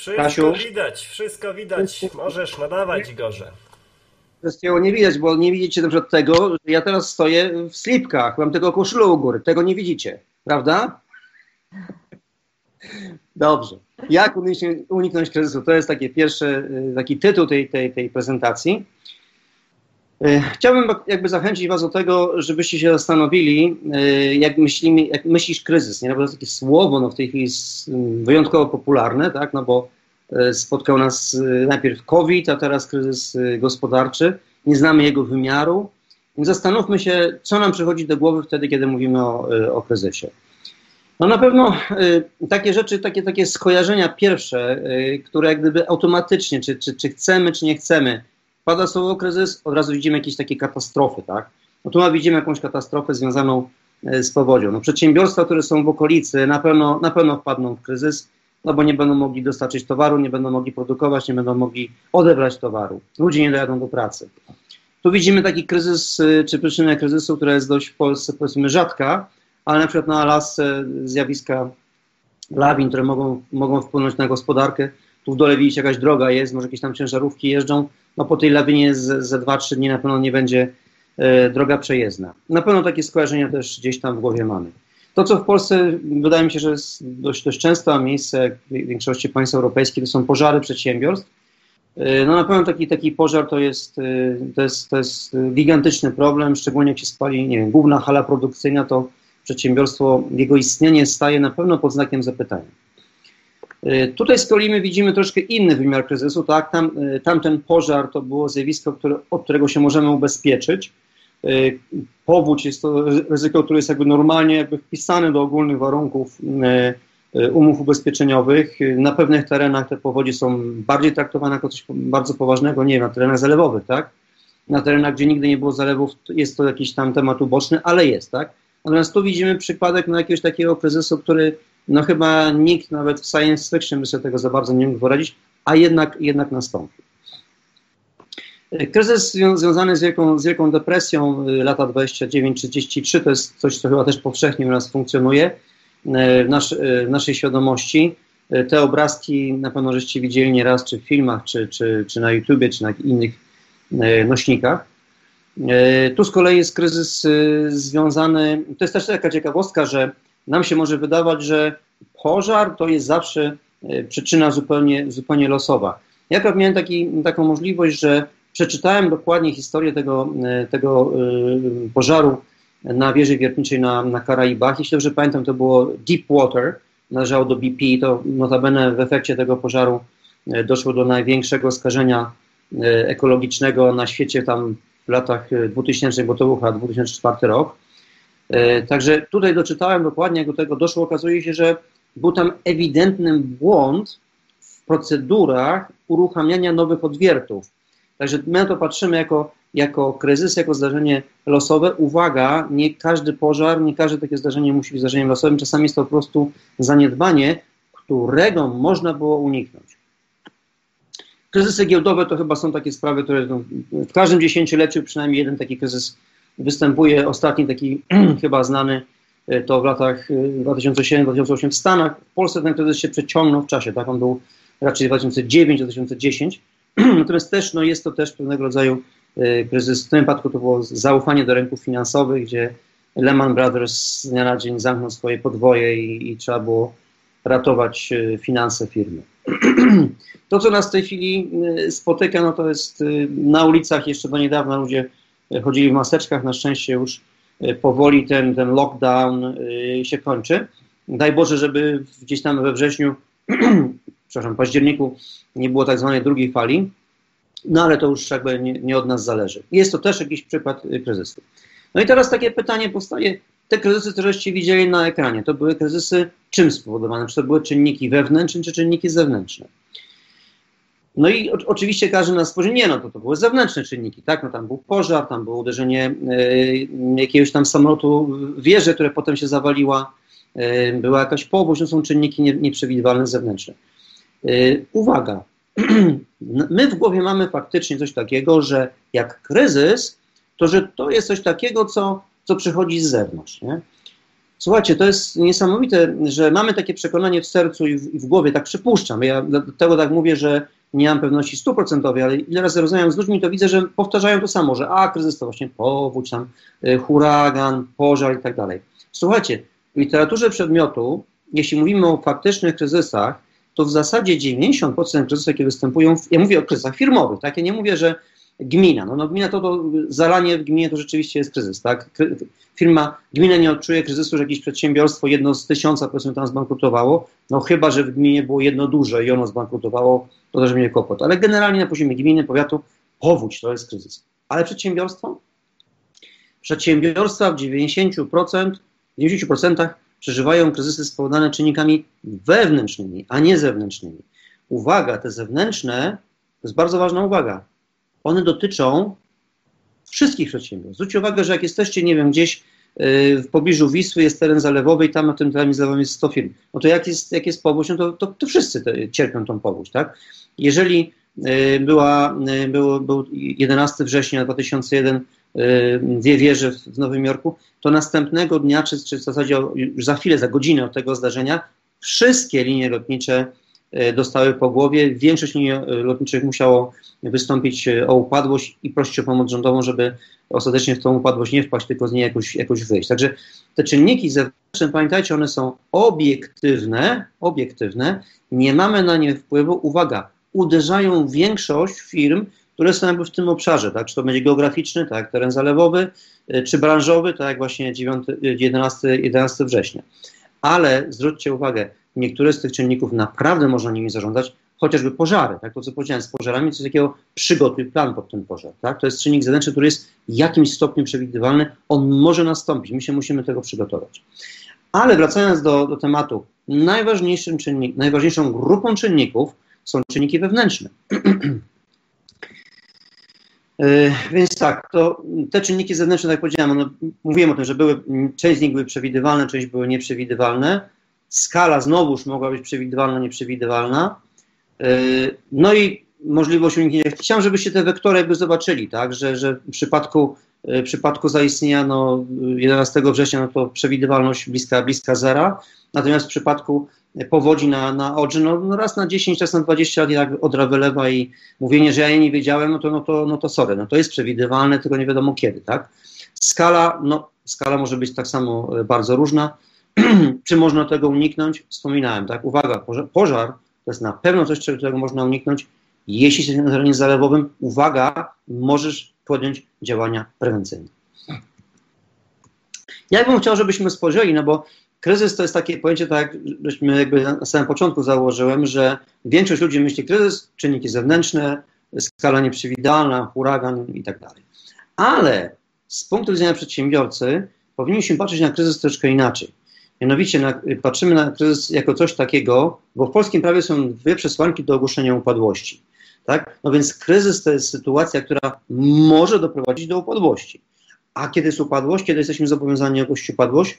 Wszystko Kasiu? widać, wszystko widać. Możesz nadawać, Igorze. Wszystkiego nie widać, bo nie widzicie dobrze tego, że ja teraz stoję w slipkach, mam tego koszulę u góry. Tego nie widzicie, prawda? Dobrze. Jak uniknąć, kryzysu? To jest taki pierwszy, taki tytuł tej, tej, tej prezentacji. Y, chciałbym jakby zachęcić Was do tego, żebyście się zastanowili, y, jak, myślimy, jak myślisz kryzys. Nie? No bo to jest takie słowo no, w tej chwili jest wyjątkowo popularne, tak? no bo spotkał nas najpierw COVID, a teraz kryzys gospodarczy. Nie znamy jego wymiaru. Więc zastanówmy się, co nam przychodzi do głowy wtedy, kiedy mówimy o, o kryzysie. No na pewno takie rzeczy, takie, takie skojarzenia pierwsze, które jak gdyby automatycznie, czy, czy, czy chcemy, czy nie chcemy, pada słowo kryzys, od razu widzimy jakieś takie katastrofy, tak? No tu widzimy jakąś katastrofę związaną y, z powodzią. No przedsiębiorstwa, które są w okolicy, na pewno, na pewno wpadną w kryzys, no bo nie będą mogli dostarczyć towaru, nie będą mogli produkować, nie będą mogli odebrać towaru. Ludzie nie dojadą do pracy. Tu widzimy taki kryzys, czy przyczynę kryzysu, która jest dość w Polsce, powiedzmy, rzadka, ale na przykład na Alasce zjawiska lawin, które mogą, mogą wpłynąć na gospodarkę. Tu w dole widzicie jakaś droga jest, może jakieś tam ciężarówki jeżdżą. No po tej lawinie ze 2-3 dni na pewno nie będzie e, droga przejezdna. Na pewno takie skojarzenia też gdzieś tam w głowie mamy. To, co w Polsce wydaje mi się, że jest dość, dość często, miejsce w większości państw europejskich, to są pożary przedsiębiorstw. E, no na pewno taki, taki pożar to jest, e, to, jest, to jest gigantyczny problem, szczególnie jak się spali, nie wiem, główna hala produkcyjna, to przedsiębiorstwo, jego istnienie staje na pewno pod znakiem zapytania. Y, tutaj z kolei my widzimy troszkę inny wymiar kryzysu, tak? Tam, y, tamten pożar to było zjawisko, które, od którego się możemy ubezpieczyć. Y, powódź jest to ryzyko, które jest jakby normalnie jakby wpisane do ogólnych warunków umów ubezpieczeniowych. Na pewnych terenach te powodzie są bardziej traktowane jako coś bardzo poważnego, nie wiem, na terenach zalewowych, tak? Na terenach, gdzie nigdy nie było zalewów, jest to jakiś tam temat uboczny, ale jest, tak? Natomiast tu widzimy przypadek no, jakiegoś takiego kryzysu, który no chyba nikt nawet w science fiction by sobie tego za bardzo nie mógł poradzić, a jednak, jednak nastąpił. Kryzys związany z wielką, z wielką depresją y, lata 29-33 to jest coś, co chyba też powszechnie u nas funkcjonuje y, w, nasz, y, w naszej świadomości. Te obrazki na pewno żeście widzieli nieraz, czy w filmach, czy, czy, czy na YouTubie, czy na innych nośnikach. Tu z kolei jest kryzys związany, to jest też taka ciekawostka, że nam się może wydawać, że pożar to jest zawsze e, przyczyna zupełnie, zupełnie losowa. Ja miałem taki, taką możliwość, że przeczytałem dokładnie historię tego, tego pożaru na wieży wiertniczej na, na Karaibach. Jeśli dobrze pamiętam, to było Deepwater, należało do BP. To notabene w efekcie tego pożaru doszło do największego skażenia ekologicznego na świecie. Tam w latach 2000, e, bo to był chyba 2004 rok. E, także tutaj doczytałem dokładnie, jak do tego doszło. Okazuje się, że był tam ewidentny błąd w procedurach uruchamiania nowych odwiertów. Także my na to patrzymy jako, jako kryzys, jako zdarzenie losowe. Uwaga, nie każdy pożar, nie każde takie zdarzenie musi być zdarzeniem losowym. Czasami jest to po prostu zaniedbanie, którego można było uniknąć. Kryzysy giełdowe to chyba są takie sprawy, które w każdym dziesięcioleciu przynajmniej jeden taki kryzys występuje. Ostatni taki chyba znany e, to w latach 2007-2008 e, w Stanach. W Polsce ten kryzys się przeciągnął w czasie, tak? On był raczej 2009-2010. Natomiast też no, jest to też pewnego rodzaju e, kryzys. W tym wypadku to było zaufanie do rynków finansowych, gdzie Lehman Brothers z dnia na dzień zamknął swoje podwoje i, i trzeba było ratować finanse firmy. To, co nas w tej chwili spotyka, no to jest na ulicach jeszcze do niedawna ludzie chodzili w maseczkach, na szczęście już powoli ten, ten lockdown się kończy. Daj Boże, żeby gdzieś tam we wrześniu, przepraszam, październiku nie było tak zwanej drugiej fali, no ale to już jakby nie, nie od nas zależy. Jest to też jakiś przykład kryzysu. No i teraz takie pytanie powstaje, te kryzysy, które żeście widzieli na ekranie, to były kryzysy czym spowodowane? Czy to były czynniki wewnętrzne, czy czynniki zewnętrzne? No i o, oczywiście każdy nas spojrzy, nie, no to, to były zewnętrzne czynniki, tak? No tam był pożar, tam było uderzenie y, jakiegoś tam samolotu w wieżę, które potem się zawaliła, y, była jakaś powódź, to są czynniki nie, nieprzewidywalne zewnętrzne. Y, uwaga, my w głowie mamy faktycznie coś takiego, że jak kryzys, to że to jest coś takiego, co co przychodzi z zewnątrz. Nie? Słuchajcie, to jest niesamowite, że mamy takie przekonanie w sercu i w, i w głowie, tak przypuszczam. Ja dlatego tak mówię, że nie mam pewności stuprocentowej, ale ile razy rozmawiam z ludźmi, to widzę, że powtarzają to samo, że a, kryzys to właśnie powódź, tam, y, huragan, pożar i tak dalej. Słuchajcie, w literaturze przedmiotu, jeśli mówimy o faktycznych kryzysach, to w zasadzie 90% kryzysów, jakie występują, w, ja mówię o kryzysach firmowych, tak? Ja nie mówię, że gmina, no, no gmina to, to zalanie w gminie to rzeczywiście jest kryzys, tak? Firma, gmina nie odczuje kryzysu, że jakieś przedsiębiorstwo, jedno z tysiąca powiedzmy tam zbankrutowało, no chyba, że w gminie było jedno duże i ono zbankrutowało, to też będzie kłopot. Ale generalnie na poziomie gminy, powiatu, powódź to jest kryzys. Ale przedsiębiorstwo? Przedsiębiorstwa w 90%, 90% przeżywają kryzysy spowodowane czynnikami wewnętrznymi, a nie zewnętrznymi. Uwaga, te zewnętrzne, to jest bardzo ważna uwaga, one dotyczą wszystkich przedsiębiorstw. Zwróćcie uwagę, że jak jesteście, nie wiem, gdzieś y, w pobliżu Wisły jest teren zalewowy i tam na tym terenie zalewowym jest 100 firm. No to jak jest, jak jest powódź, no to, to, to wszyscy te, cierpią tą powódź, tak? Jeżeli y, była, y, był, był 11 września 2001 dwie wieże w Nowym Jorku, to następnego dnia, czy, czy w zasadzie już za chwilę, za godzinę od tego zdarzenia, wszystkie linie lotnicze dostały po głowie. Większość linii e, lotniczych musiało wystąpić e, o upadłość i prosić o pomoc rządową, żeby ostatecznie w tą upadłość nie wpaść, tylko z niej jakoś, jakoś wyjść. Także te czynniki zewnętrzne, pamiętajcie, one są obiektywne, obiektywne, nie mamy na nie wpływu. Uwaga, uderzają większość firm, które są jakby w tym obszarze, tak? Czy to będzie geograficzny, tak teren zalewowy, czy branżowy, tak jak właśnie 9, 11, 11 września. Ale zwróćcie uwagę, niektóre z tych czynników naprawdę można nimi zarządzać, chociażby pożary, tak, to co powiedziałem, z pożarami coś takiego przygotuj plan pod ten pożar, tak, to jest czynnik zewnętrzny, który jest w jakimś stopniu przewidywalny, on może nastąpić, my się musimy tego przygotować. Ale wracając do, do tematu, najważniejszym czynnik, najważniejszą grupą czynników są czynniki wewnętrzne. Yy, więc tak, to te czynniki zewnętrzne, tak jak powiedziałem, one, mówiłem o tym, że były, część z nich były przewidywalne, część były nieprzewidywalne skala znowuż mogła być przewidywalna, nieprzewidywalna. E, no i możliwość uniknięcia. Chciałem, żebyście te wektory jakby zobaczyli, tak, że, że w przypadku, e, w przypadku zaistnienia no, 11 września no to przewidywalność bliska, bliska zera, natomiast w przypadku powodzi na, na Odrze, no, no raz na 10, raz na 20 lat jak Odra wylewa i mówienie, że ja jej nie wiedziałem, no to, no to, no to sorry, no to jest przewidywalne, tylko nie wiadomo kiedy, tak. Skala, no skala może być tak samo e, bardzo różna, Czy można tego uniknąć? Wspominałem, tak? Uwaga, pożar, pożar to jest na pewno coś, czego można uniknąć. Jeśli jesteś na terenie zalewowym, uwaga, możesz podjąć działania prewencyjne. Ja bym chciał, żebyśmy spojrzeli, no bo kryzys to jest takie pojęcie, tak żeśmy jakby na samym początku założyłem, że większość ludzi myśli kryzys, czynniki zewnętrzne, skala nieprzewidywalna, huragan i tak dalej. Ale z punktu widzenia przedsiębiorcy powinniśmy patrzeć na kryzys troszkę inaczej. Mianowicie na, patrzymy na kryzys jako coś takiego, bo w polskim prawie są dwie przesłanki do ogłoszenia upadłości. Tak? No więc kryzys to jest sytuacja, która może doprowadzić do upadłości. A kiedy jest upadłość, kiedy jesteśmy zobowiązani ogłosić upadłość?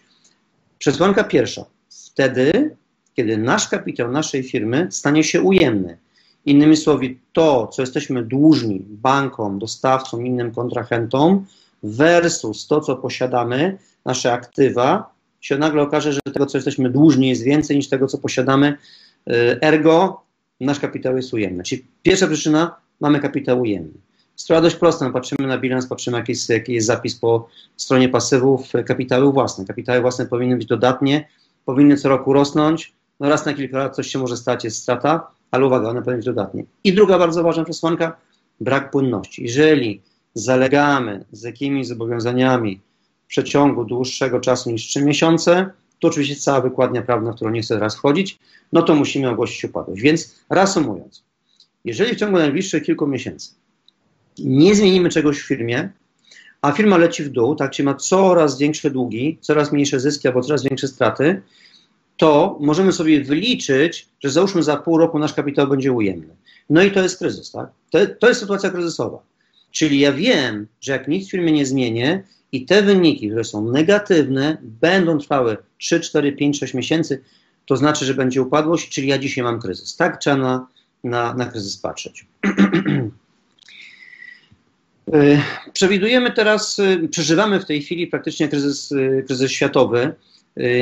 Przesłanka pierwsza. Wtedy, kiedy nasz kapitał naszej firmy stanie się ujemny. Innymi słowy, to, co jesteśmy dłużni bankom, dostawcom, innym kontrahentom, versus to, co posiadamy, nasze aktywa, się nagle okaże, że tego, co jesteśmy dłużni, jest więcej niż tego, co posiadamy. Y, ergo, nasz kapitał jest ujemny. Czyli pierwsza przyczyna, mamy kapitał ujemny. Sprawa dość prosta. No, patrzymy na bilans, patrzymy, jaki jest, jaki jest zapis po stronie pasywów, y, kapitały własne. Kapitały własne powinny być dodatnie, powinny co roku rosnąć. No raz na kilka lat coś się może stać, jest strata, ale uwaga, one powinny być dodatnie. I druga bardzo ważna przesłanka, brak płynności. Jeżeli zalegamy z jakimiś zobowiązaniami, przeciągu dłuższego czasu niż 3 miesiące, to oczywiście cała wykładnia prawna, w którą nie chcę teraz wchodzić, no to musimy ogłosić upadłość. Więc reasumując, jeżeli w ciągu najbliższych kilku miesięcy nie zmienimy czegoś w firmie, a firma leci w dół, tak, czyli ma coraz większe długi, coraz mniejsze zyski albo coraz większe straty, to możemy sobie wyliczyć, że załóżmy za pół roku nasz kapitał będzie ujemny. No i to jest kryzys, tak? To, to jest sytuacja kryzysowa. Czyli ja wiem, że jak nic w firmie nie zmienię, i te wyniki, które są negatywne, będą trwały 3, 4, 5, 6 miesięcy, to znaczy, że będzie upadłość, czyli ja dzisiaj mam kryzys. Tak trzeba na, na, na kryzys patrzeć. E, przewidujemy teraz, e, przeżywamy w tej chwili praktycznie kryzys, e, kryzys światowy.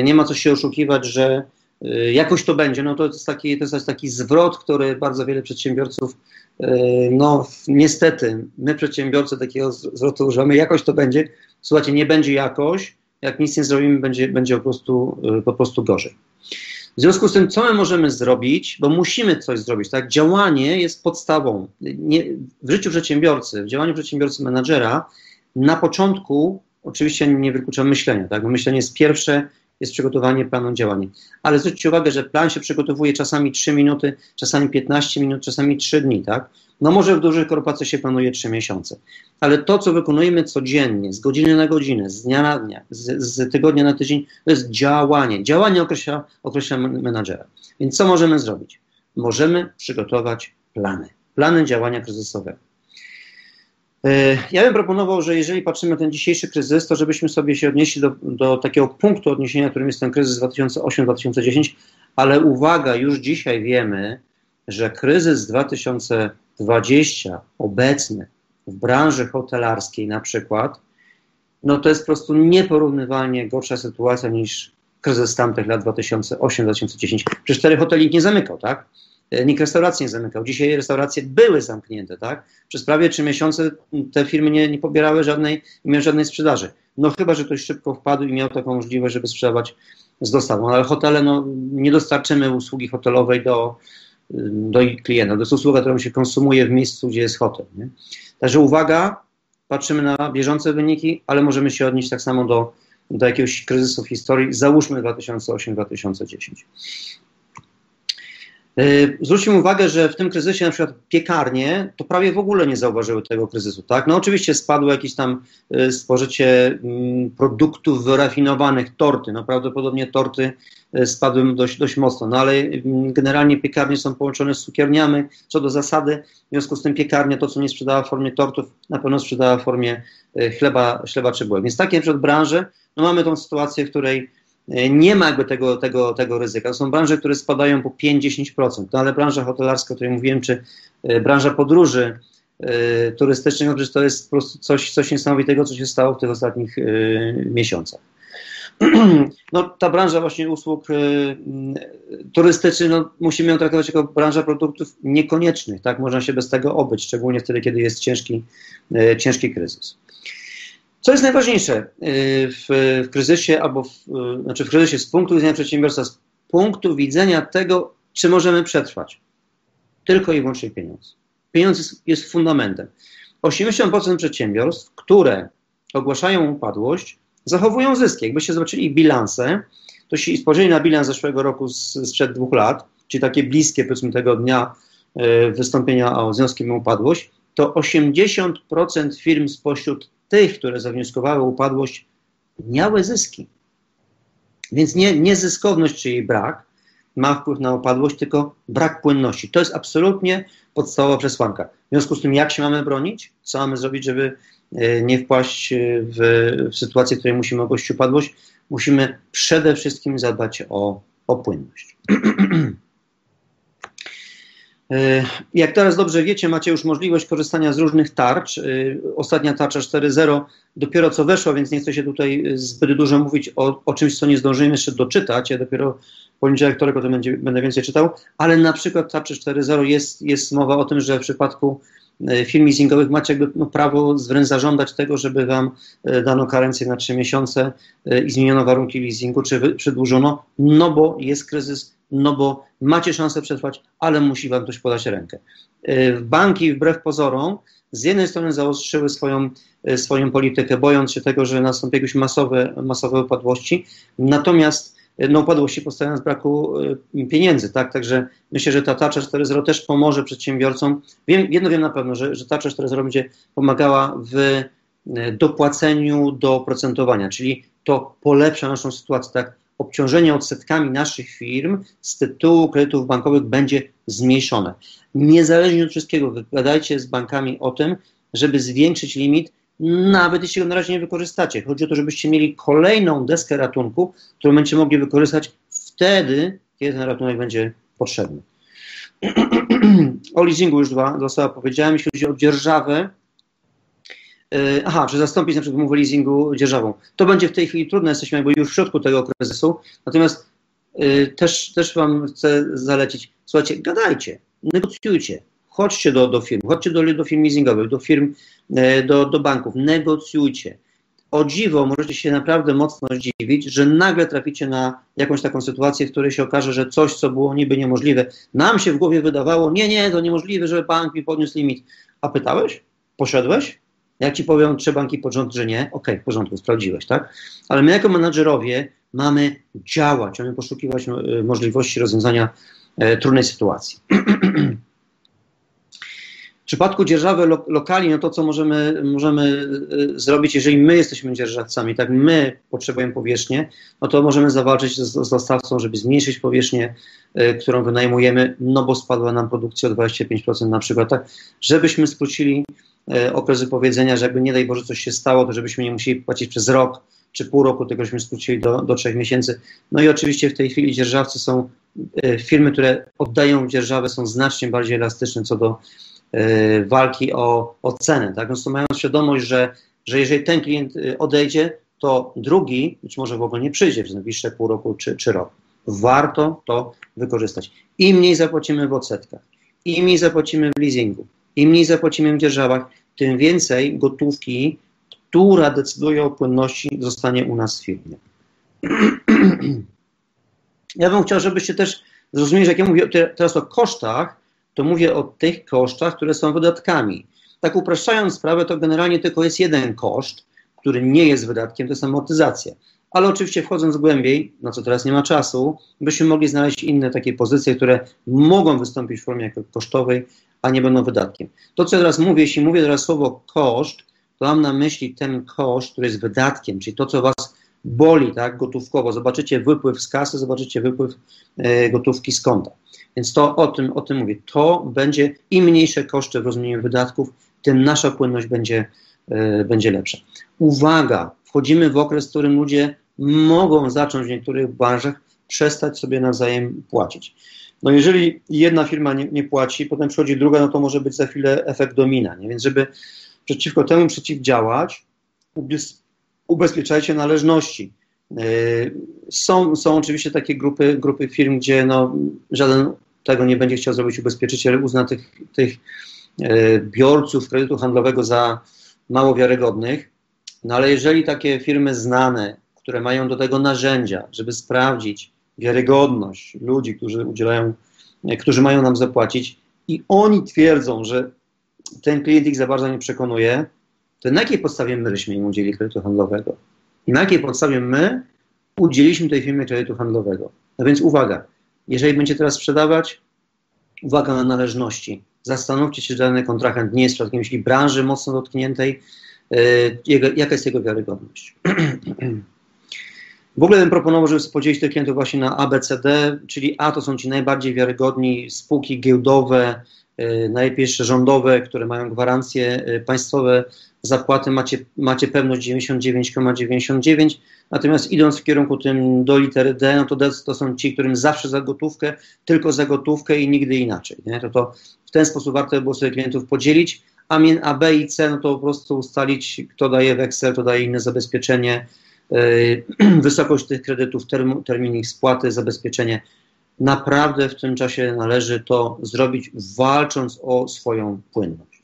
nie ma co się oszukiwać, że jakoś to będzie. No to jest taki, to jest taki zwrot, który bardzo wiele przedsiębiorców, no niestety, my przedsiębiorcy takiego zwrotu używamy, jakoś to będzie. Słuchajcie, nie będzie jakoś, jak nic nie zrobimy, będzie, będzie po, prostu, po prostu gorzej. W związku z tym, co my możemy zrobić, bo musimy coś zrobić, tak? Działanie jest podstawą. Nie, w życiu przedsiębiorcy, w działaniu przedsiębiorcy menadżera, na początku oczywiście nie wykluczam myślenia, tak? Bo myślenie jest pierwsze, jest przygotowanie planu działania. Ale zwróćcie uwagę, że plan się przygotowuje czasami 3 minuty, czasami 15 minut, czasami 3 dni, tak? No może w dużych korporacjach się planuje 3 miesiące. Ale to, co wykonujemy codziennie, z godziny na godzinę, z dnia na dnia, z, z tygodnia na tydzień, to jest działanie. Działanie określa, określa menadżera. Więc co możemy zrobić? Możemy przygotować plany. Plany działania kryzysowego. E, ja bym proponował, że jeżeli patrzymy na ten dzisiejszy kryzys, to żebyśmy sobie się odnieśli do, do takiego punktu odniesienia, którym jest ten kryzys 2008-2010, ale uwaga, już dzisiaj wiemy, że kryzys 2020 obecny w branży hotelarskiej na przykład, no to jest po prostu nieporównywalnie gorsza sytuacja niż kryzys tamtych lat 2008-2010. Przecież cztery hoteli nie zamykał, tak? Nikt restauracji nie zamykał. Dzisiaj restauracje były zamknięte, tak? Przez prawie trzy miesiące te firmy nie, nie pobierały żadnej, nie miały żadnej sprzedaży. No chyba, że ktoś szybko wpadł i miał taką możliwość, żeby sprzedawać z dostawą. Ale hotele, no nie dostarczymy usługi hotelowej do, do klienta. To jest usługa, którą się konsumuje w miejscu, gdzie jest hotel. Nie? Także uwaga, patrzymy na bieżące wyniki, ale możemy się odnieść tak samo do, do jakiegoś kryzysu w historii. Załóżmy 2008-2010. E, zwróćmy uwagę, że w tym kryzysie na przykład piekarnie to prawie w ogóle nie zauważyły tego kryzysu. Tak? No oczywiście spadło jakieś tam e, spożycie mm, produktów wyrafinowanych, torty. No prawdopodobnie torty e, spadły dość, dość mocno, no ale mm, generalnie piekarnie są połączone z cukierniami co do zasady. W związku z tym piekarnia to, co nie sprzedała w formie tortów, na pewno sprzedała w formie chleba, chleba czy bułek. Więc takie na przykład branże, no mamy tą sytuację, w której nie ma tego, tego, tego ryzyka. To są branże, które spadają po 5-10%, no ale branża hotelarska, o której mówiłem, czy e, branża podróży e, turystycznych, no to jest po prostu coś, coś niesamowitego, co się stało w tych ostatnich miesiącach. No, ta branża właśnie usług turystycznych, no, musimy ją traktować jako branża produktów niekoniecznych, tak? Można się bez tego obyć, szczególnie wtedy, kiedy jest ciężki, ciężki kryzys. Co jest najważniejsze y, w, w kryzysie, albo w, y, znaczy w kryzysie z punktu widzenia przedsiębiorstwa, z punktu widzenia tego, czy możemy przetrwać? Tylko i wyłącznie pieniądz. Pieniądz jest, jest fundamentem. 80% przedsiębiorstw, które ogłaszają upadłość, zachowują zyski. Jakbyście zobaczyli bilanse, to jeśli spojrzeli na bilans zeszłego roku z, sprzed dwóch lat, czyli takie bliskie powiedzmy tego dnia y, wystąpienia o związkiem upadłość, to 80% firm spośród tych, które zawnioskowały upadłość, miały zyski. Więc nie, nie zyskowność czy jej brak ma wpływ na upadłość, tylko brak płynności. To jest absolutnie podstawowa przesłanka. W związku z tym, jak się mamy bronić? Co mamy zrobić, żeby e, nie wpaść w, w sytuację, w której musimy ogłosić upadłość? Musimy przede wszystkim zadbać o, o płynność. E, jak teraz dobrze wiecie, macie już możliwość korzystania z różnych tarcz. E, ostatnia tarcza 4.0 dopiero co weszła, więc nie chcę się tutaj zbyt dużo mówić o, o czymś, co nie zdążymy jeszcze doczytać. Ja dopiero poniedziałek, wtorek o tym będzie, będę więcej czytał, ale na przykład tarczy 4.0 jest, jest mowa o tym, że w przypadku e, firm leasingowych macie jakby no, prawo wręcz zażądać tego, żeby wam dano karencję na 3 miesiące i zmieniono warunki leasingu, czy przedłużono, no bo jest kryzys no bo macie szansę przetrwać, ale musi wam ktoś podać rękę. E, banki wbrew pozorom z jednej strony zaostrzyły swoją, e, swoją politykę, bojąc się tego, że nastąpią jakieś masowe, masowe upadłości, natomiast e, no, upadłości powstają z braku pieniędzy, tak? Także myślę, że ta tarcza 4.0 też pomoże przedsiębiorcom. Wiem, jedno wiem na pewno, że, że tarcza 4.0 będzie pomagała w dopłaceniu do oprocentowania, czyli to polepsza naszą sytuację, tak? Obciążenie odsetkami naszych firm z tytułu kredytów bankowych będzie zmniejszone. Niezależnie od wszystkiego, wygadajcie z bankami o tym, żeby zwiększyć limit, nawet jeśli go na razie nie wykorzystacie. Chodzi o to, żebyście mieli kolejną deskę ratunku, którą będziecie mogli wykorzystać wtedy, kiedy ten ratunek będzie potrzebny. o leasingu już dwa, dwa słowa powiedziałem. Jeśli chodzi o dzierżawę, aha, czy zastąpić na przykład umowę leasingu dzierżawą. To będzie w tej chwili trudne, jesteśmy jakby już w środku tego kryzysu, natomiast y, też, też Wam chcę zalecić, słuchajcie, gadajcie, negocjujcie, chodźcie do, do firm, chodźcie do, do firm leasingowych, do firm, y, do, do banków, negocjujcie. O dziwo możecie się naprawdę mocno zdziwić, że nagle traficie na jakąś taką sytuację, w której się okaże, że coś, co było niby niemożliwe, nam się w głowie wydawało, nie, nie, to niemożliwe, żeby bank mi podniósł limit. A pytałeś? Poszedłeś? Jak ci powiem trzy banki pod rząd, że nie, okej, okay, w porządku, sprawdziłeś, tak? Ale my jako menadżerowie mamy działać, mamy poszukiwać e, możliwości rozwiązania e, trudnej sytuacji. w przypadku dzierżawy lo lokali, no to co możemy, możemy e, zrobić, jeżeli my jesteśmy dzierżawcami, tak my potrzebujemy powierzchnię, no to możemy zawalczyć z, z dostawcą, żeby zmniejszyć powierzchnię, y, którą wynajmujemy, no bo spadła nam produkcja o 25% na przykład, tak, żebyśmy skrócili okres wypowiedzenia, że jakby nie daj Boże coś się stało, to żebyśmy nie musieli płacić przez rok czy pół roku, tylko żeśmy skrócili do, do trzech miesięcy. No i oczywiście w tej chwili dzierżawcy są, e, firmy, które oddają dzierżawę są znacznie bardziej elastyczne co do e, walki o, o cenę. Tak? Więc to mają świadomość, że, że jeżeli ten klient odejdzie, to drugi być może w ogóle nie przyjdzie przez najbliższe pół roku czy, czy rok. Warto to wykorzystać. Im mniej zapłacimy w odsetkach, im mniej zapłacimy w leasingu, im mniej zapłacimy w dzierżawach, tym więcej gotówki, która decyduje o płynności, zostanie u nas w firmie. Ja bym chciał, żebyście też zrozumieli, że jak ja mówię teraz o kosztach, to mówię o tych kosztach, które są wydatkami. Tak upraszczając sprawę, to generalnie tylko jest jeden koszt, który nie jest wydatkiem, to jest amortyzacja. Ale oczywiście wchodząc głębiej, na co teraz nie ma czasu, byśmy mogli znaleźć inne takie pozycje, które mogą wystąpić w formie kosztowej, a nie będą wydatkiem. To, co teraz mówię, jeśli mówię teraz słowo koszt, to mam na myśli ten koszt, który jest wydatkiem, czyli to, co Was boli, tak, gotówkowo. Zobaczycie wypływ z kasy, zobaczycie wypływ e, gotówki z konta. Więc to o tym, o tym mówię. To będzie im mniejsze koszty w rozumieniu wydatków, tym nasza płynność będzie, e, będzie lepsza. Uwaga, wchodzimy w okres, w którym ludzie mogą zacząć w niektórych branżach przestać sobie nawzajem płacić. No jeżeli jedna firma nie, nie, płaci, potem przychodzi druga, no to może być za chwilę efekt domina. Nie? Więc żeby przeciwko temu przeciwdziałać, ubezpieczajcie należności. Yy, są, są oczywiście takie grupy, grupy firm, gdzie no, żaden tego nie będzie chciał zrobić ubezpieczyciel, uzna tych, tych yy, biorców kredytu handlowego za mało wiarygodnych. No ale jeżeli takie firmy znane, które mają do tego narzędzia, żeby sprawdzić, wiarygodność ludzi, którzy udzielają, którzy mają nam zapłacić i oni twierdzą, że ten klient ich za bardzo nie przekonuje, to na jakiej podstawie my żeśmy im udzielili kredytu handlowego? I na jakiej podstawie my udzieliliśmy tej firmie kredytu handlowego? No więc uwaga, jeżeli będziecie teraz sprzedawać, uwaga na należności. Zastanówcie się, czy dany kontrahent nie jest przypadku jakiejś branży mocno dotkniętej, yy, jego, jaka jest jego wiarygodność. W ogóle bym proponował, żeby podzielić tych klientów właśnie na A, B, C, D, czyli A to są ci najbardziej wiarygodni spółki giełdowe, y, najlepiej jeszcze rządowe, które mają gwarancje y, państwowe, zapłaty macie, macie pewność 99,99, natomiast idąc w kierunku tym do litery D, no to D to są ci, którym zawsze za gotówkę, tylko za gotówkę i nigdy inaczej. Nie? To, to w ten sposób warto było sobie klientów podzielić, a, a B i C, no to po prostu ustalić, kto daje weksel, kto daje inne zabezpieczenie, wysokość tych kredytów, term, termin ich spłaty, zabezpieczenie. Naprawdę w tym czasie należy to zrobić, walcząc o swoją płynność.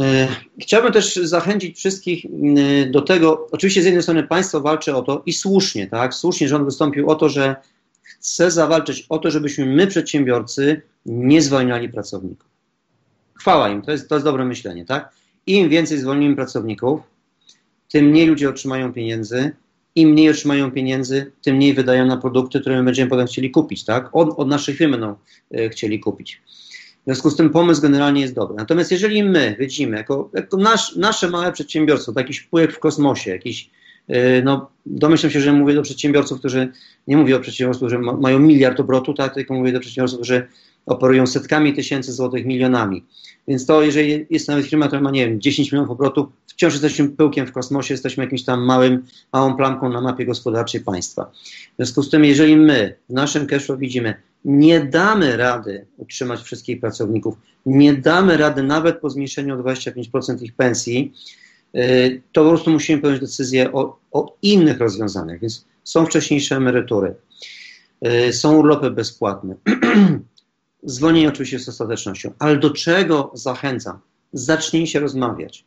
E, chciałbym też zachęcić wszystkich do tego, oczywiście z jednej strony państwo walczy o to i słusznie, tak, słusznie rząd wystąpił o to, że chce zawalczyć o to, żebyśmy my, przedsiębiorcy, nie zwalniali pracowników. Chwała im, to jest, to jest dobre myślenie, tak? Im więcej zwolnimy pracowników, tym mniej ludzie otrzymają pieniędzy. Im mniej otrzymają pieniędzy, tym mniej wydają na produkty, które my będziemy potem chcieli kupić, tak? Od, od naszych firm będą e, chcieli kupić. W związku z tym pomysł generalnie jest dobry. Natomiast jeżeli my widzimy, jako, jako nasz, nasze małe przedsiębiorstwo, jakiś wpływ w kosmosie, jakiś, yy, no domyślam się, że mówię do przedsiębiorców, którzy, nie mówię o przedsiębiorstwach, którzy ma, mają miliard obrotu, tak, tylko mówię do przedsiębiorców, którzy operują setkami tysięcy złotych, milionami. Więc to, jeżeli jest nawet firma, która ma, nie wiem, 10 milionów obrotów, wciąż jesteśmy pyłkiem w kosmosie, jesteśmy jakimś tam małym, małą plamką na mapie gospodarczej państwa. W związku z tym, jeżeli my w naszym cashflow widzimy nie damy rady utrzymać wszystkich pracowników, nie damy rady nawet po zmniejszeniu o 25% ich pensji, y, to po prostu musimy podjąć decyzję o, o innych rozwiązaniach. Więc są wcześniejsze emerytury, y, są urlopy bezpłatne. Zwolnienie oczywiście z ostatecznością, ale do czego zachęcam? Zacznijcie rozmawiać.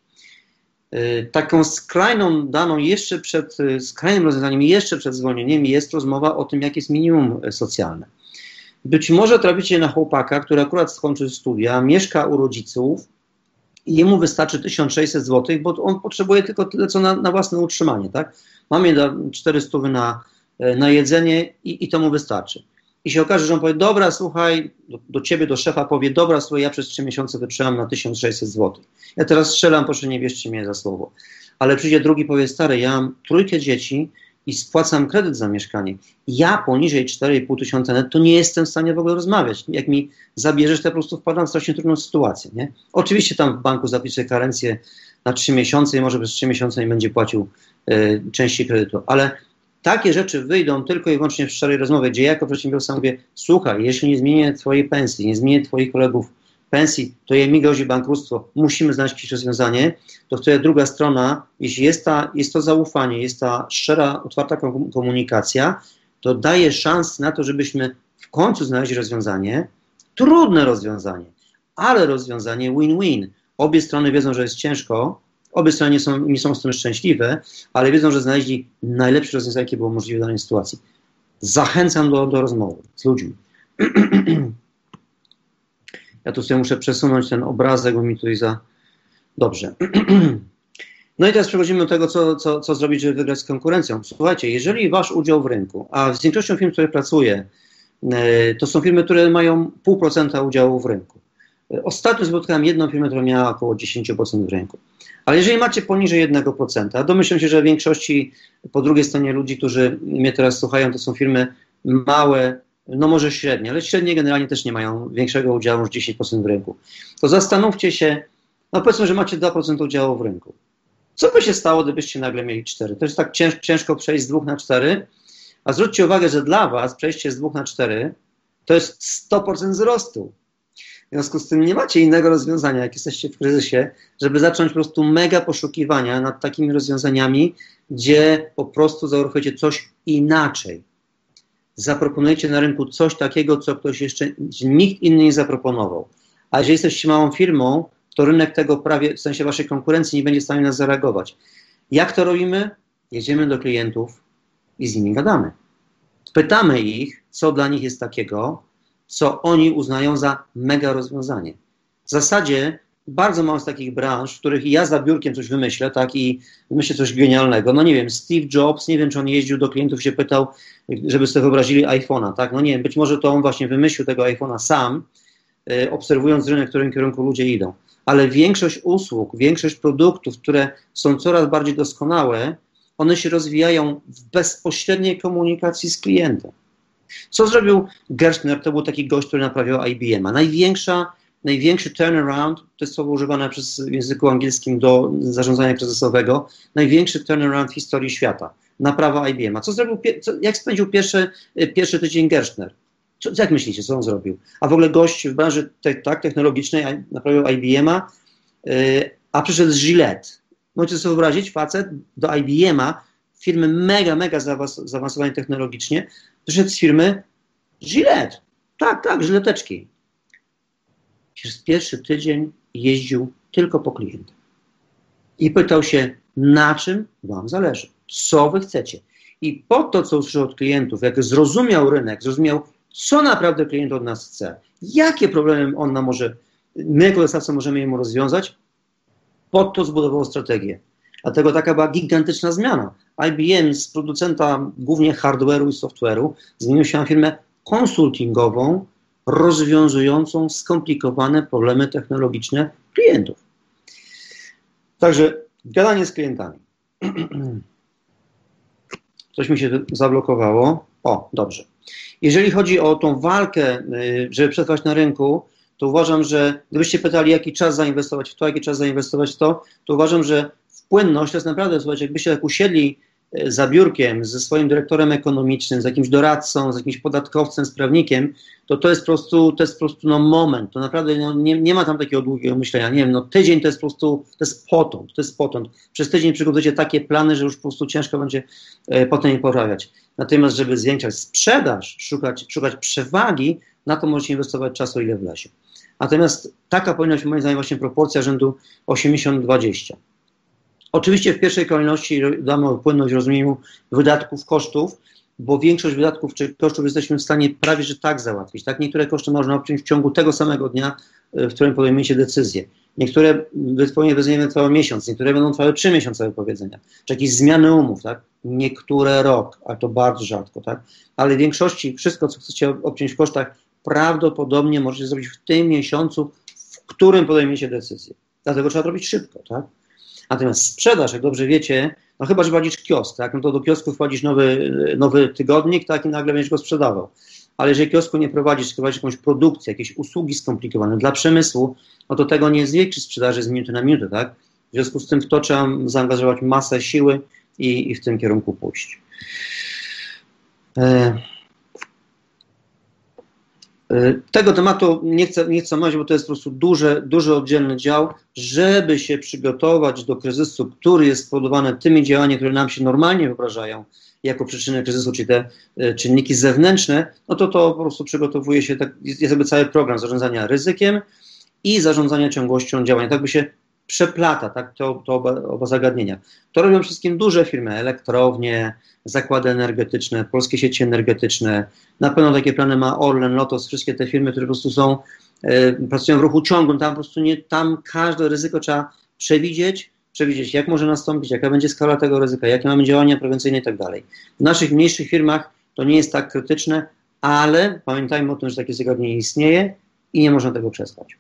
Y, taką skrajną daną jeszcze przed, skrajnym rozwiązaniem jeszcze przed zwolnieniem jest rozmowa o tym, jakie jest minimum socjalne. Być może traficie na chłopaka, który akurat skończył studia, mieszka u rodziców i jemu wystarczy 1600 zł, bo on potrzebuje tylko tyle, co na, na własne utrzymanie, tak? Mamy 400 na, na jedzenie i, i to mu wystarczy. I się okaże, że on powie, dobra, słuchaj, do, do ciebie, do szefa powie, dobra, słuchaj, ja przez 3 miesiące wytrzymam na 1600 zł. Ja teraz strzelam, proszę nie wierzcie mnie za słowo. Ale przyjdzie drugi, powie, stary, ja mam trójkę dzieci, i spłacam kredyt za mieszkanie, ja poniżej 4,5 tysiąca net, to nie jestem w stanie w ogóle rozmawiać. Jak mi zabierzesz, to po prostu wpadam w strasznie trudną sytuację. Nie? Oczywiście tam w banku zapisuję karencję na 3 miesiące i może przez 3 miesiące nie będzie płacił y, części kredytu, ale takie rzeczy wyjdą tylko i wyłącznie w szczerej rozmowie, gdzie ja jako przedsiębiorca mówię, słuchaj, jeśli nie zmienię twojej pensji, nie zmienię twoich kolegów pensji, to jej mi grozi bankructwo, musimy znaleźć jakieś rozwiązanie, to wtedy druga strona, jeśli jest, ta, jest to zaufanie, jest ta szczera, otwarta komunikacja, to daje szansę na to, żebyśmy w końcu znaleźli rozwiązanie, trudne rozwiązanie, ale rozwiązanie win-win. Obie strony wiedzą, że jest ciężko, obie strony są, nie są z tym szczęśliwe, ale wiedzą, że znaleźli najlepsze rozwiązanie, jakie było możliwe w danej sytuacji. Zachęcam do, do rozmowy z ludźmi. Ja tu sobie muszę przesunąć ten obrazek, bo mi tutaj za... Dobrze. No i teraz przechodzimy do tego, co, co, co zrobić, żeby wygrać z konkurencją. Słuchajcie, jeżeli wasz udział w rynku, a z większością firm, które pracuję, e, to są firmy, które mają pół procenta udziału w rynku. Ostatnio spotkałem jedną firmę, która miała około 10% w rynku. Ale jeżeli macie poniżej 1%, domyślam się, że w większości po drugiej stronie ludzi, którzy mnie teraz słuchają, to są firmy małe, no może średnie, ale średnie generalnie też nie mają większego udziału niż 10% w rynku. To zastanówcie się, no powiedzmy, że macie 2% udziału w rynku. Co by się stało, gdybyście nagle mieli 4? To jest tak cięż, ciężko przejść z 2 na 4, a zwróćcie uwagę, że dla Was przejście z 2 na 4 to jest 100% wzrostu. W związku z tym nie macie innego rozwiązania, jak jesteście w kryzysie, żeby zacząć po prostu mega poszukiwania nad takimi rozwiązaniami, gdzie po prostu zauruchujecie coś inaczej zaproponujecie na rynku coś takiego, co ktoś jeszcze, nikt inny nie zaproponował. A jeżeli jesteście małą firmą, to rynek tego prawie, w sensie waszej konkurencji, nie będzie w stanie nas zareagować. Jak to robimy? Jedziemy do klientów i z nimi gadamy. Pytamy ich, co dla nich jest takiego, co oni uznają za mega rozwiązanie. W zasadzie bardzo mało z takich branż, w których ja za biurkiem coś wymyślę, tak, i wymyślę coś genialnego. No nie wiem, Steve Jobs, nie wiem, czy on jeździł do klientów, się pytał, żeby sobie wyobrazili iPhone'a, tak, no nie wiem, być może to on właśnie wymyślił tego iPhone'a sam, y, obserwując rynek, w którym kierunku ludzie idą. Ale większość usług, większość produktów, które są coraz bardziej doskonałe, one się rozwijają w bezpośredniej komunikacji z klientem. Co zrobił Gerstner? To był taki gość, który naprawiał IBM-a. Największa największy turnaround, to jest słowo używane przez w języku angielskim do zarządzania kryzysowego, największy turnaround w historii świata. Naprawa IBM. A co zrobił, co, jak spędził pierwszy, pierwszy tydzień Gerstner? Co, jak myślicie, co on zrobił? A w ogóle gość w branży te, tak, technologicznej naprawił IBM-a, yy, a przyszedł z Gillette. Możecie sobie wyobrazić, facet do IBM-a, firmy mega, mega zaawansowane technologicznie, przyszedł z firmy Gillette. Tak, tak, żyleteczki przez pierwszy tydzień jeździł tylko po klientach. I pytał się, na czym Wam zależy, co Wy chcecie. I po to, co usłyszał od klientów, jak zrozumiał rynek, zrozumiał, co naprawdę klient od nas chce, jakie problemy on nam może, my jako dostawca możemy jemu rozwiązać, po to zbudował strategię. Dlatego taka była gigantyczna zmiana. IBM z producenta głównie hardware'u i software'u zmienił się na firmę konsultingową, rozwiązującą skomplikowane problemy technologiczne klientów. Także gadanie z klientami. Coś mi się zablokowało. O, dobrze. Jeżeli chodzi o tą walkę, y, żeby przetrwać na rynku, to uważam, że gdybyście pytali, jaki czas zainwestować w to, jaki czas zainwestować w to, to uważam, że wpłynność to jest naprawdę, słuchajcie, jakbyście tak usiedli e, za biurkiem ze swoim dyrektorem ekonomicznym, z jakimś doradcą, z jakimś podatkowcem, z prawnikiem, to to jest po prostu, to jest po prostu no, moment. To naprawdę no, nie, nie ma tam takiego długiego myślenia. Nie wiem, no tydzień to jest po prostu, to jest potąd, to jest potąd. Przez tydzień przygotujecie takie plany, że już po prostu ciężko będzie e, potem je poprawiać. Natomiast, żeby zwiększać sprzedaż, szukać, szukać przewagi, na to możecie inwestować czasu, ile wlezie. Natomiast taka powinna być moim zdaniem właśnie proporcja rzędu 80-20. Oczywiście w pierwszej kolejności damy płynność rozumieniu wydatków, kosztów, bo większość wydatków czy kosztów jesteśmy w stanie prawie że tak załatwić. Tak? Niektóre koszty można obciąć w ciągu tego samego dnia, w którym podejmiecie decyzję. Niektóre wypowiedzenie trwały miesiąc, niektóre będą trwały trzy miesiące wypowiedzenia, czy jakieś zmiany umów, tak? Niektóre rok, a to bardzo rzadko, tak? Ale w większości wszystko, co chcecie obciąć w kosztach, prawdopodobnie możecie zrobić w tym miesiącu, w którym podejmiecie decyzję. Dlatego trzeba to robić szybko, tak? Natomiast sprzedaż, jak dobrze wiecie, no chyba, że prowadzisz kiosk, tak? No to do kiosku wchodzisz nowy, nowy tygodnik, tak? I nagle będziesz go sprzedawał. Ale jeżeli kiosku nie prowadzisz, prowadzisz jakąś produkcję, jakieś usługi skomplikowane dla przemysłu, no to tego nie zwiększy sprzedaży z minuty na minutę, tak? W związku z tym w to trzeba zaangażować masę siły i, i w tym kierunku pójść. E, tego tematu nie chcę, nie chcę mówić, bo to jest po prostu duży, duży oddzielny dział, żeby się przygotować do kryzysu, który jest spowodowany tymi działaniami, które nam się normalnie wyobrażają jako przyczyny kryzysu, czyli te e, czynniki zewnętrzne, no to to po prostu przygotowuje się, tak, jest jakby cały program zarządzania ryzykiem i zarządzania ciągłością działania, tak by się przeplata tak, to, to oba, oba zagadnienia. To robią wszystkim duże firmy, elektrownie, zakłady energetyczne, polskie sieci energetyczne. Na pewno takie plany ma Orlen, Lotos, wszystkie te firmy, które po prostu są, e, pracują w ruchu ciągłym. Tam po prostu nie, tam każde ryzyko trzeba przewidzieć, przewidzieć, jak może nastąpić, jaka będzie skala tego ryzyka, jakie mamy działania prewencyjne i tak dalej. W naszych mniejszych firmach to nie jest tak krytyczne, ale pamiętajmy o tym, że takie zagadnienie istnieje i nie można tego przespać.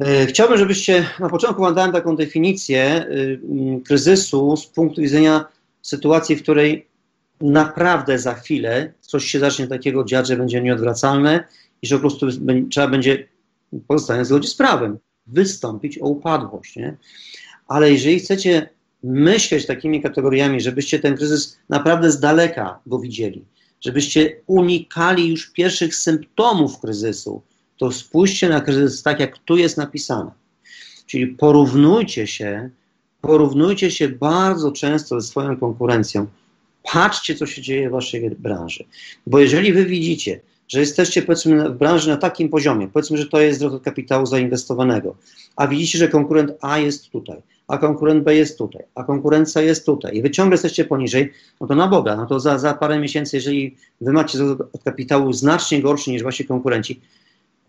E, chciałbym, żebyście na początku wam dałem taką definicję y, kryzysu z punktu widzenia sytuacji, w której naprawdę za chwilę coś się zacznie takiego dziać, że będzie nieodwracalne i że po prostu trzeba będzie, pozostając w zgodzie z prawem, wystąpić o upadłość. Nie? Ale jeżeli chcecie myśleć takimi kategoriami, żebyście ten kryzys naprawdę z daleka go widzieli, żebyście unikali już pierwszych symptomów kryzysu, to spójrzcie na kryzys tak, jak tu jest napisane. Czyli porównujcie się, porównujcie się bardzo często ze swoją konkurencją. Patrzcie, co się dzieje w waszej branży. Bo jeżeli wy widzicie, że jesteście powiedzmy w branży na takim poziomie, powiedzmy, że to jest zwrot kapitału zainwestowanego, a widzicie, że konkurent A jest tutaj, a konkurent B jest tutaj, a konkurencja jest tutaj i wy ciągle jesteście poniżej, no to na Boga, no to za, za parę miesięcy, jeżeli wy macie zwrot kapitału znacznie gorszy niż wasi konkurenci,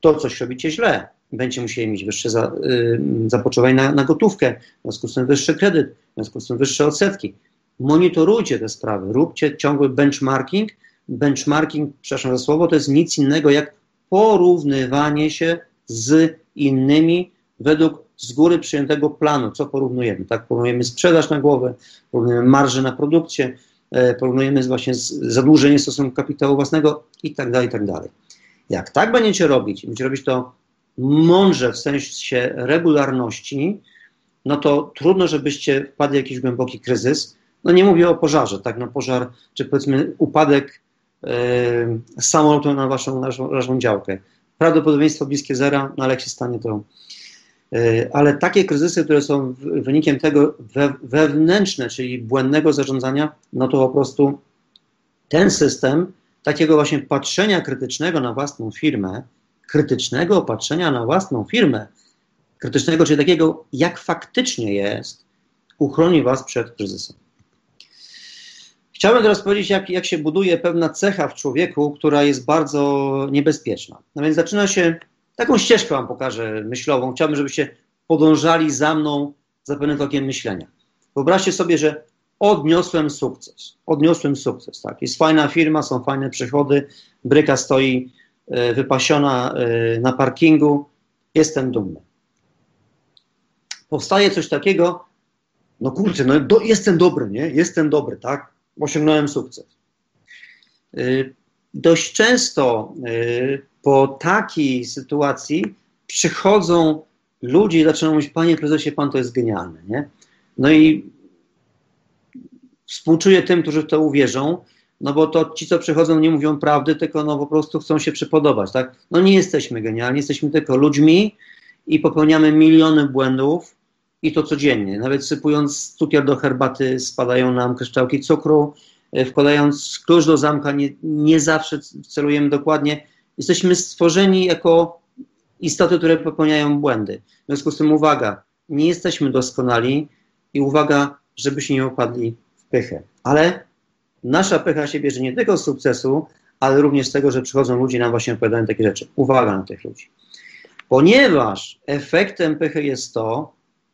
to coś robicie źle. Będziecie musieli mieć wyższe za, y, na, na gotówkę, w związku z tym wyższy kredyt, w związku z tym wyższe odsetki. Monitorujcie te sprawy, róbcie ciągły benchmarking. Benchmarking, przepraszam za słowo, to jest nic innego jak porównywanie się z innymi według z góry przyjętego planu, co porównujemy. Tak, porównujemy sprzedaż na głowę, porównujemy marże na produkcję, e, porównujemy właśnie zadłużenie stosunku kapitału własnego i tak dalej, i tak dalej. Jak tak będziecie robić, będziecie robić to mądrze w sensie regularności, no to trudno, żebyście wpadli w jakiś głęboki kryzys. No nie mówię o pożarze, tak, no pożar, czy powiedzmy upadek yy, samolotu na waszą, naszą, naszą działkę. Prawdopodobieństwo bliskie zera, no ale jak się stanie to... Yy, ale takie kryzysy, które są wynikiem tego we, wewnętrzne, czyli błędnego zarządzania, no to po prostu ten system takiego właśnie patrzenia krytycznego na własną firmę, krytycznego patrzenia na własną firmę, krytycznego, czyli takiego, jak faktycznie jest, uchroni Was przed kryzysem. Chciałbym teraz powiedzieć, jak, jak się buduje pewna cecha w człowieku, która jest bardzo niebezpieczna. No więc zaczyna się, taką ścieżkę Wam pokażę myślową. Chciałbym, żebyście podążali za mną za pewnym tokiem myślenia. Wyobraźcie sobie, że odniosłem sukces. Odniosłem sukces, tak. Jest fajna firma, są fajne przychody, bryka stoi e, wypasiona e, na parkingu, jestem dumny. Powstaje coś takiego, no kurczę, no do, jestem dobry, nie? Jestem dobry, tak? Osiągnąłem sukces. E, dość często po takiej sytuacji przychodzą ludzie i zaczynają mówić, panie prezesie, pan to jest genialny, nie? No i Współczuję tym, którzy w to uwierzą, no bo to ci, co przychodzą, nie mówią prawdy, tylko no po prostu chcą się przypodobać, tak? No nie jesteśmy genialni, jesteśmy tylko ludźmi i popełniamy miliony błędów i to codziennie. Nawet sypując cukier do herbaty spadają nam kryształki cukru, e, wkładając klucz do zamka nie, nie zawsze celujemy dokładnie. Jesteśmy stworzeni jako istoty, które popełniają błędy. W związku z tym uwaga, nie jesteśmy doskonali i uwaga, żeby się nie opadli pychę. Ale nasza pycha się bierze nie tylko z sukcesu, ale również z tego, że przychodzą ludzie nam właśnie opowiadają takie rzeczy. Uwaga na tych ludzi. Ponieważ efektem pychy jest to,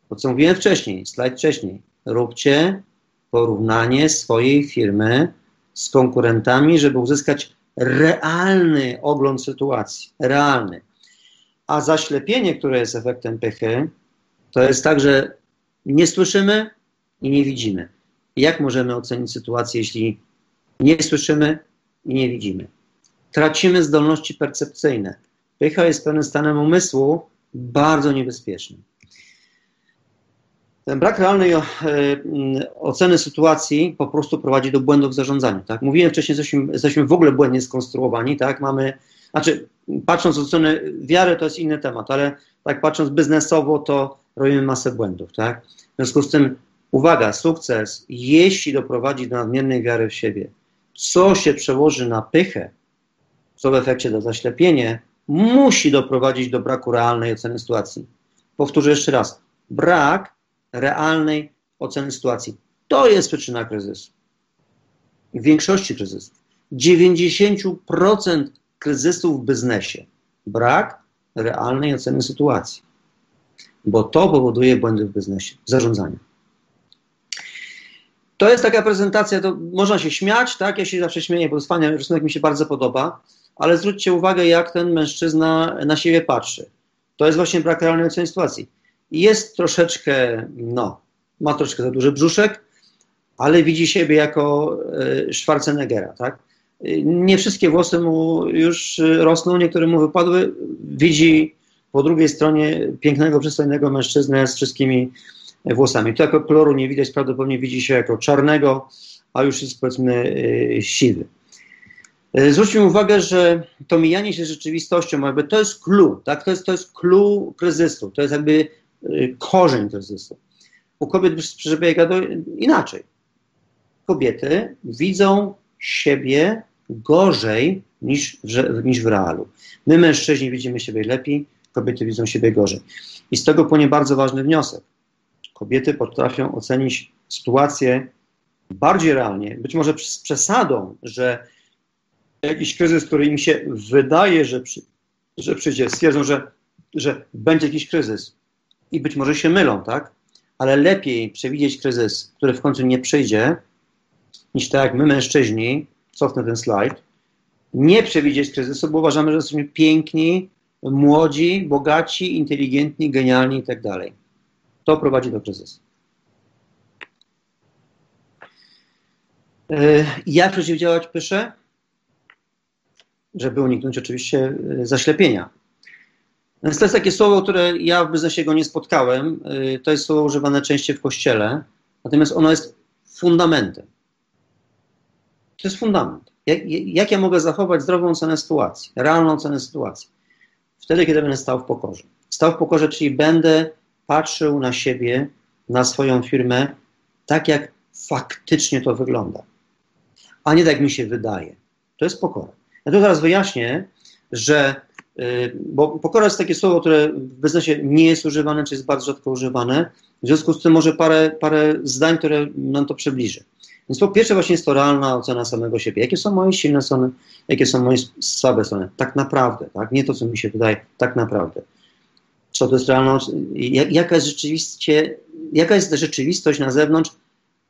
o co mówiłem wcześniej, slajd wcześniej, róbcie porównanie swojej firmy z konkurentami, żeby uzyskać realny ogląd sytuacji. Realny. A zaślepienie, które jest efektem pychy, to jest tak, że nie słyszymy i nie widzimy. Jak możemy ocenić sytuację, jeśli nie słyszymy i nie widzimy? Tracimy zdolności percepcyjne. Pycha jest pewnym stanem umysłu bardzo niebezpiecznym. Ten brak realnej e, oceny sytuacji po prostu prowadzi do błędów w zarządzaniu. Tak? Mówiłem wcześniej, że jesteśmy, jesteśmy w ogóle błędnie skonstruowani. Tak? Mamy, znaczy, patrząc od strony wiary, to jest inny temat, ale tak patrząc biznesowo, to robimy masę błędów. Tak? W związku z tym, uwaga, sukces, jeśli doprowadzi do nadmiernej wiary w siebie, co się przełoży na pychę, co w efekcie do zaślepienia, musi doprowadzić do braku realnej oceny sytuacji. Powtórzę jeszcze raz. Brak realnej oceny sytuacji. To jest przyczyna kryzysu. W większości kryzysów. 90% kryzysów w biznesie. Brak realnej oceny sytuacji. Bo to powoduje błędy w biznesie, w zarządzaniu. To jest taka prezentacja, to można się śmiać, tak? Ja się zawsze śmieję, bo fajny rysunek mi się bardzo podoba, ale zwróćcie uwagę, jak ten mężczyzna na siebie patrzy. To jest właśnie brak realnej oceny sytuacji. Jest troszeczkę, no, ma troszeczkę za duży brzuszek, ale widzi siebie jako e, Schwarzeneggera, tak? Nie wszystkie włosy mu już rosną, niektóre mu wypadły. Widzi po drugiej stronie pięknego, przystojnego mężczyznę z wszystkimi włosami. Tu jako koloru nie widać, prawdopodobnie widzi się jako czarnego, a już jest powiedzmy e, siwy. E, zwróćmy uwagę, że to mijanie się z rzeczywistością, jakby to jest clue, tak? to, jest, to jest clue kryzysu, to jest jakby Y, korzeń kryzysu. U kobiet przebiega to inaczej. Kobiety widzą siebie gorzej niż w, niż w realu. My, mężczyźni, widzimy siebie lepiej, kobiety widzą siebie gorzej. I z tego płynie bardzo ważny wniosek. Kobiety potrafią ocenić sytuację bardziej realnie, być może z przesadą, że jakiś kryzys, który im się wydaje, że, przy, że przyjdzie, stwierdzą, że, że będzie jakiś kryzys, i być może się mylą, tak? Ale lepiej przewidzieć kryzys, który w końcu nie przyjdzie, niż tak jak my mężczyźni, cofnę ten slajd, nie przewidzieć kryzysu, bo uważamy, że jesteśmy piękni, młodzi, bogaci, inteligentni, genialni i tak. To prowadzi do kryzysu. E, jak przeciwdziałać pysze? Żeby uniknąć oczywiście e, zaślepienia. Więc to jest takie słowo, które ja w biznesie go nie spotkałem. To jest słowo używane częściej w kościele, natomiast ono jest fundamentem. To jest fundament. Jak, jak ja mogę zachować zdrową cenę sytuacji, realną cenę sytuacji? Wtedy, kiedy będę stał w pokorze. Stał w pokorze, czyli będę patrzył na siebie, na swoją firmę, tak jak faktycznie to wygląda, a nie tak mi się wydaje. To jest pokora. Ja tu teraz wyjaśnię, że Y, bo pokora jest takie słowo, które w biznesie nie jest używane, czy jest bardzo rzadko używane. W związku z tym może parę, parę zdań, które nam to przybliży. Więc po pierwsze właśnie jest to realna ocena samego siebie. Jakie są moje silne strony, jakie są moje słabe strony. Tak naprawdę, tak? Nie to, co mi się wydaje, tak naprawdę. Co to jest realna, jaka jest rzeczywiście, jaka jest rzeczywistość na zewnątrz,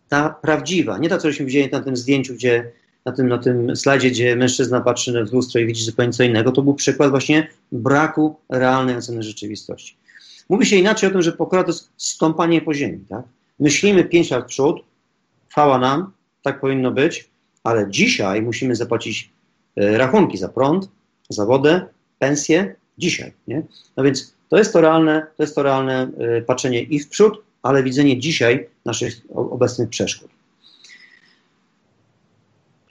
ta prawdziwa, nie ta, co się dzieje na tym zdjęciu, gdzie na tym, na tym slajdzie, gdzie mężczyzna patrzy w lustro i widzi zupełnie co innego, to był przykład właśnie braku realnej oceny rzeczywistości. Mówi się inaczej o tym, że pokora to jest stąpanie po ziemi. Tak? Myślimy pięć lat w przód, chwała nam, tak powinno być, ale dzisiaj musimy zapłacić e, rachunki za prąd, za wodę, pensję, dzisiaj. Nie? No więc to jest to realne, to jest to realne e, patrzenie i w przód, ale widzenie dzisiaj naszych obecnych przeszkód.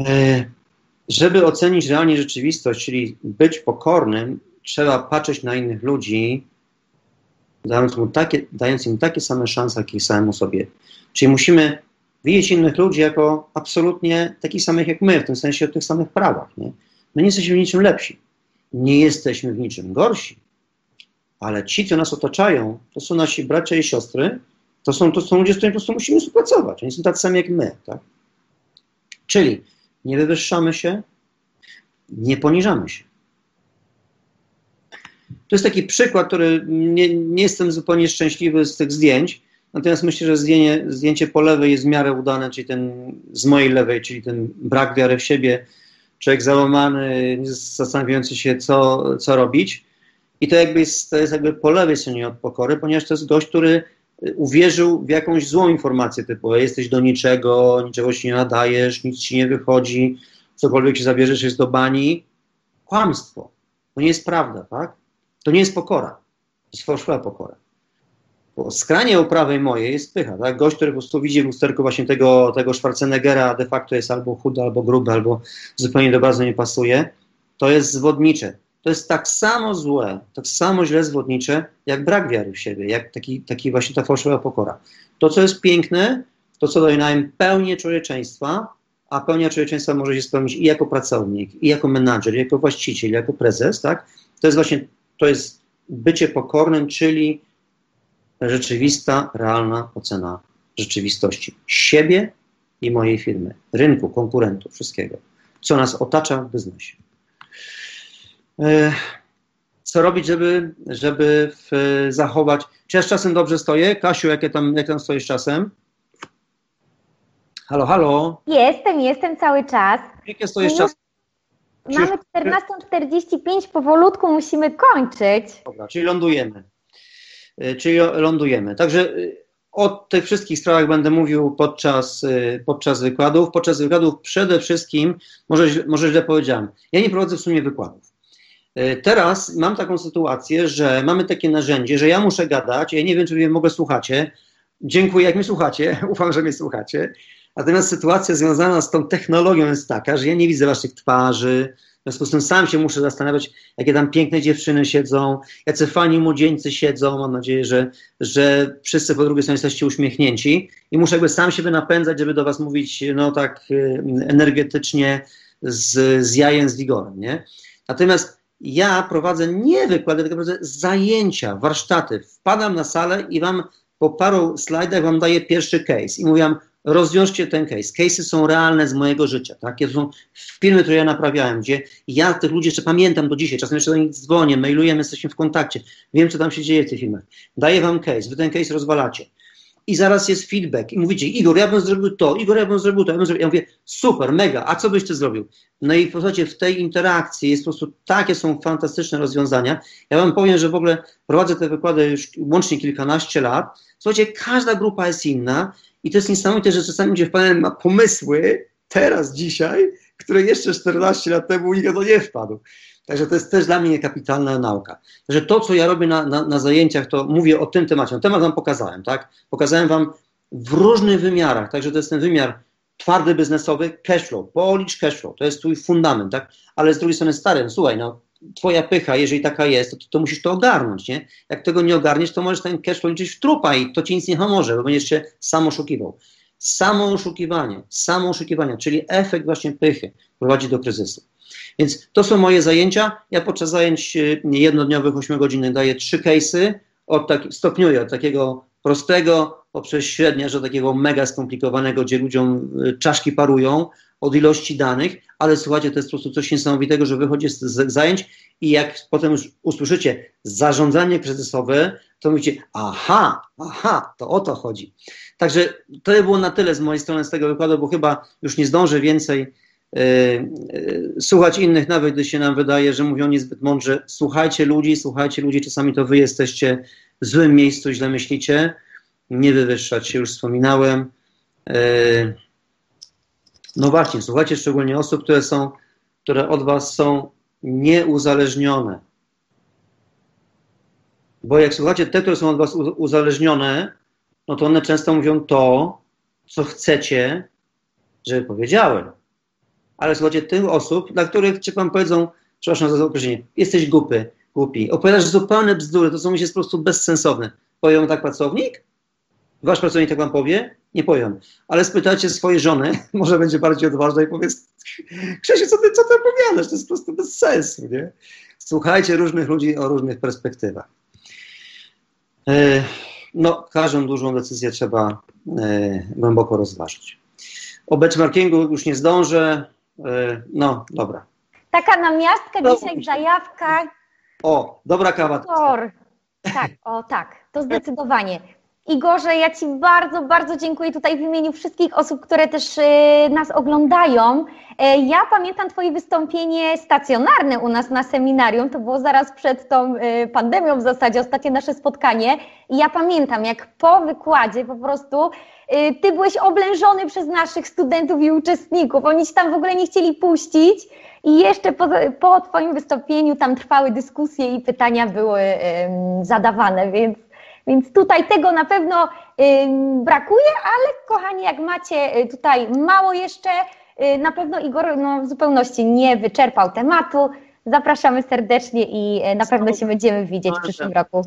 E, żeby ocenić realnie rzeczywistość, czyli być pokornym, trzeba patrzeć na innych ludzi, dając, mu takie, dając im takie same szanse, jak i samemu sobie. Czyli musimy widzieć innych ludzi jako absolutnie takich samych jak my, w tym sensie o tych samych prawach. Nie? My nie jesteśmy w niczym lepsi, nie jesteśmy w niczym gorsi, ale ci, co nas otaczają, to są nasi bracia i siostry, to są, to są ludzie, z którymi po prostu musimy współpracować. Oni są tacy sami jak my. Tak? Czyli nie wywyższamy się, nie poniżamy się. To jest taki przykład, który nie, nie jestem zupełnie szczęśliwy z tych zdjęć, natomiast myślę, że zdjęcie, zdjęcie po lewej jest w miarę udane, czyli ten z mojej lewej, czyli ten brak wiary w siebie, człowiek załamany, zastanawiający się, co, co robić. I to jakby jest, to jest jakby po lewej stronie od pokory, ponieważ to jest gość, który uwierzył w jakąś złą informację typu jesteś do niczego, niczego się nie nadajesz, nic ci nie wychodzi, cokolwiek się zabierzesz jest do bani. Kłamstwo. To nie jest prawda, tak? To nie jest pokora. To jest fałszywa pokora. Bo skranie prawej mojej jest pycha, tak? Gość, który po prostu widzi w lusterku właśnie tego, tego Schwarzeneggera, de facto jest albo chudy, albo gruby, albo zupełnie do obrazu nie pasuje, to jest zwodnicze to jest tak samo złe, tak samo źle zwodnicze, jak brak wiary w siebie, jak taki, taki właśnie ta fałszywa pokora. To, co jest piękne, to, co daje nam pełnię człowieczeństwa, a pełnia człowieczeństwa może się spełnić i jako pracownik, i jako menadżer, i jako właściciel, i jako prezes, tak? To jest właśnie, to jest bycie pokornym, czyli rzeczywista, realna ocena rzeczywistości siebie i mojej firmy, rynku, konkurentów, wszystkiego, co nas otacza w biznesie. E, co robić, żeby, żeby zachować. Czy ja z czasem dobrze stoję? Kasiu, jakie tam, jak tam stoisz czasem? Halo, halo. Jestem, jestem cały czas. Jakie stoisz czasem? Mamy 14.45, powolutku musimy kończyć. Dobra, czyli lądujemy. E, czyli lądujemy. Także e, o tych wszystkich sprawach będę mówił podczas, podczas wykładów. Podczas wykładów przede wszystkim, może, może źle powiedziałem, ja nie prowadzę w sumie wykładów. E, teraz mam taką sytuację, że mamy takie narzędzie, że ja muszę gadać, ja nie wiem, czy wy mogę słuchacie. Dziękuję, jak mnie słuchacie, ufam, że mnie słuchacie. Natomiast sytuacja związana z tą technologią jest taka, że ja nie widzę waszych twarzy, w związku z tym sam się muszę zastanawiać, jakie tam piękne dziewczyny siedzą, jacy fani młodzieńcy siedzą. Mam nadzieję, że, że wszyscy po drugiej stronie jesteście uśmiechnięci i muszę jakby sam siebie napędzać, żeby do was mówić no tak e, energetycznie, z, z jajem, z wigorem, nie? Natomiast ja prowadzę nie wykłady, tylko prowadzę zajęcia, warsztaty. Wpadam na salę i wam po paru slajdach wam daję pierwszy case i mówię rozwiążcie ten case. Case'y są realne z mojego życia, tak? To są firmy, które ja naprawiałem, gdzie ja tych ludzi jeszcze pamiętam do dzisiaj, czasem jeszcze do nich dzwonię, mailujemy, jesteśmy w kontakcie, wiem, co tam się dzieje w tych firmach. Daję wam case, wy ten case rozwalacie i zaraz jest feedback i mówicie, Igor, ja bym zrobił to, Igor, ja bym zrobił to, ja bym zrobił, ja mówię, super, mega, a co byś ty zrobił? No i zasadzie w tej interakcji jest po prostu, takie są fantastyczne rozwiązania. Ja wam powiem, że w ogóle prowadzę te wykłady już łącznie kilkanaście lat. Słuchajcie, każda grupa jest inna i to jest niesamowite, że czasami ludzie wpadają na pomysły, teraz, dzisiaj, które jeszcze 14 lat temu nikt to nie wpadł. Także to jest też dla mnie kapitalna nauka. Że to, co ja robię na, na, na zajęciach, to mówię o tym temacie. Temat wam pokazałem, tak? Pokazałem wam w różnych wymiarach. Także to jest ten wymiar twardy biznesowy, cashflow, policz cashflow, to jest twój fundament, tak? Ale z drugiej strony stary, no, słuchaj, no, twoja pycha, jeżeli taka jest, to, to musisz to ogarnąć, nie? Jak tego nie ogarniesz, to możesz ten cashflow liczyć w trupa i to ci nic nie pomoże, bo będziesz się sam oszukiwał. Samo oszukiwanie, samo oszukiwanie, czyli efekt właśnie pychy prowadzi do kryzysu. Więc to są moje zajęcia. Ja podczas zajęć y, jednodniowych, 8 godzinnych daję trzy case'y, od tak, stopniuję od takiego prostego poprzez średnia, że takiego mega skomplikowanego, gdzie ludziom y, czaszki parują od ilości danych, ale słuchajcie, to jest po prostu coś niesamowitego, że wychodzi z zajęć i jak potem już usłyszycie zarządzanie kryzysowe, to mówicie, aha, aha, to o to chodzi. Także to było na tyle z mojej strony z tego wykładu, bo chyba już nie zdążę więcej słuchać innych, nawet gdy się nam wydaje, że mówią niezbyt mądrze. Słuchajcie ludzi, słuchajcie ludzi, czasami to wy jesteście w złym miejscu, źle myślicie. Nie wywyższać się, już wspominałem. E, no właśnie, słuchajcie szczególnie osób, które są, które od was są nieuzależnione. Bo jak słuchacie te, które są od was uzależnione, no to one często mówią to, co chcecie, żeby powiedziały. Ale słuchajcie, tych osób, dla których ci wam powiedzą, przepraszam za określenie, jesteś głupy, głupi, opowiadasz zupełne bzdury, to są myśli po prostu bezsensowne. Poją tak pracownik? Wasz pracownik tak wam powie? Nie poją. Ale spytajcie swojej żony, może będzie bardziej odważna i powie, Krzysiu, co ty, co ty opowiadasz? To jest po prostu bez sensu, nie? Słuchajcie różnych ludzi o różnych perspektywach. E, no, każdą dużą decyzję trzeba e, głęboko rozważyć. O benchmarkingu już nie zdążę. E, no, dobra. Taka namiastka No. dzisiaj w zajawkach. O, dobra kawa. Tor. Tak, o tak, to zdecydowanie. Igorze, ja Ci bardzo, bardzo dziękuję tutaj w imieniu wszystkich osób, które też e, nas oglądają. E, ja pamiętam Twoje wystąpienie stacjonarne u nas na seminarium, to było zaraz przed tą e, pandemią w zasadzie, ostatnie nasze spotkanie. I ja pamiętam, jak po wykładzie po prostu e, Ty byłeś oblężony przez naszych studentów i uczestników. Oni Ci tam w ogóle nie chcieli puścić. I jeszcze po, po Twoim wystąpieniu tam trwały dyskusje i pytania były zadawane, więc, więc tutaj tego na pewno brakuje, ale kochani, jak macie y, tutaj mało jeszcze, y, na pewno Igor no, w zupełności nie wyczerpał tematu. Zapraszamy serdecznie i e, na pewno się będziemy widzieć w przyszłym roku.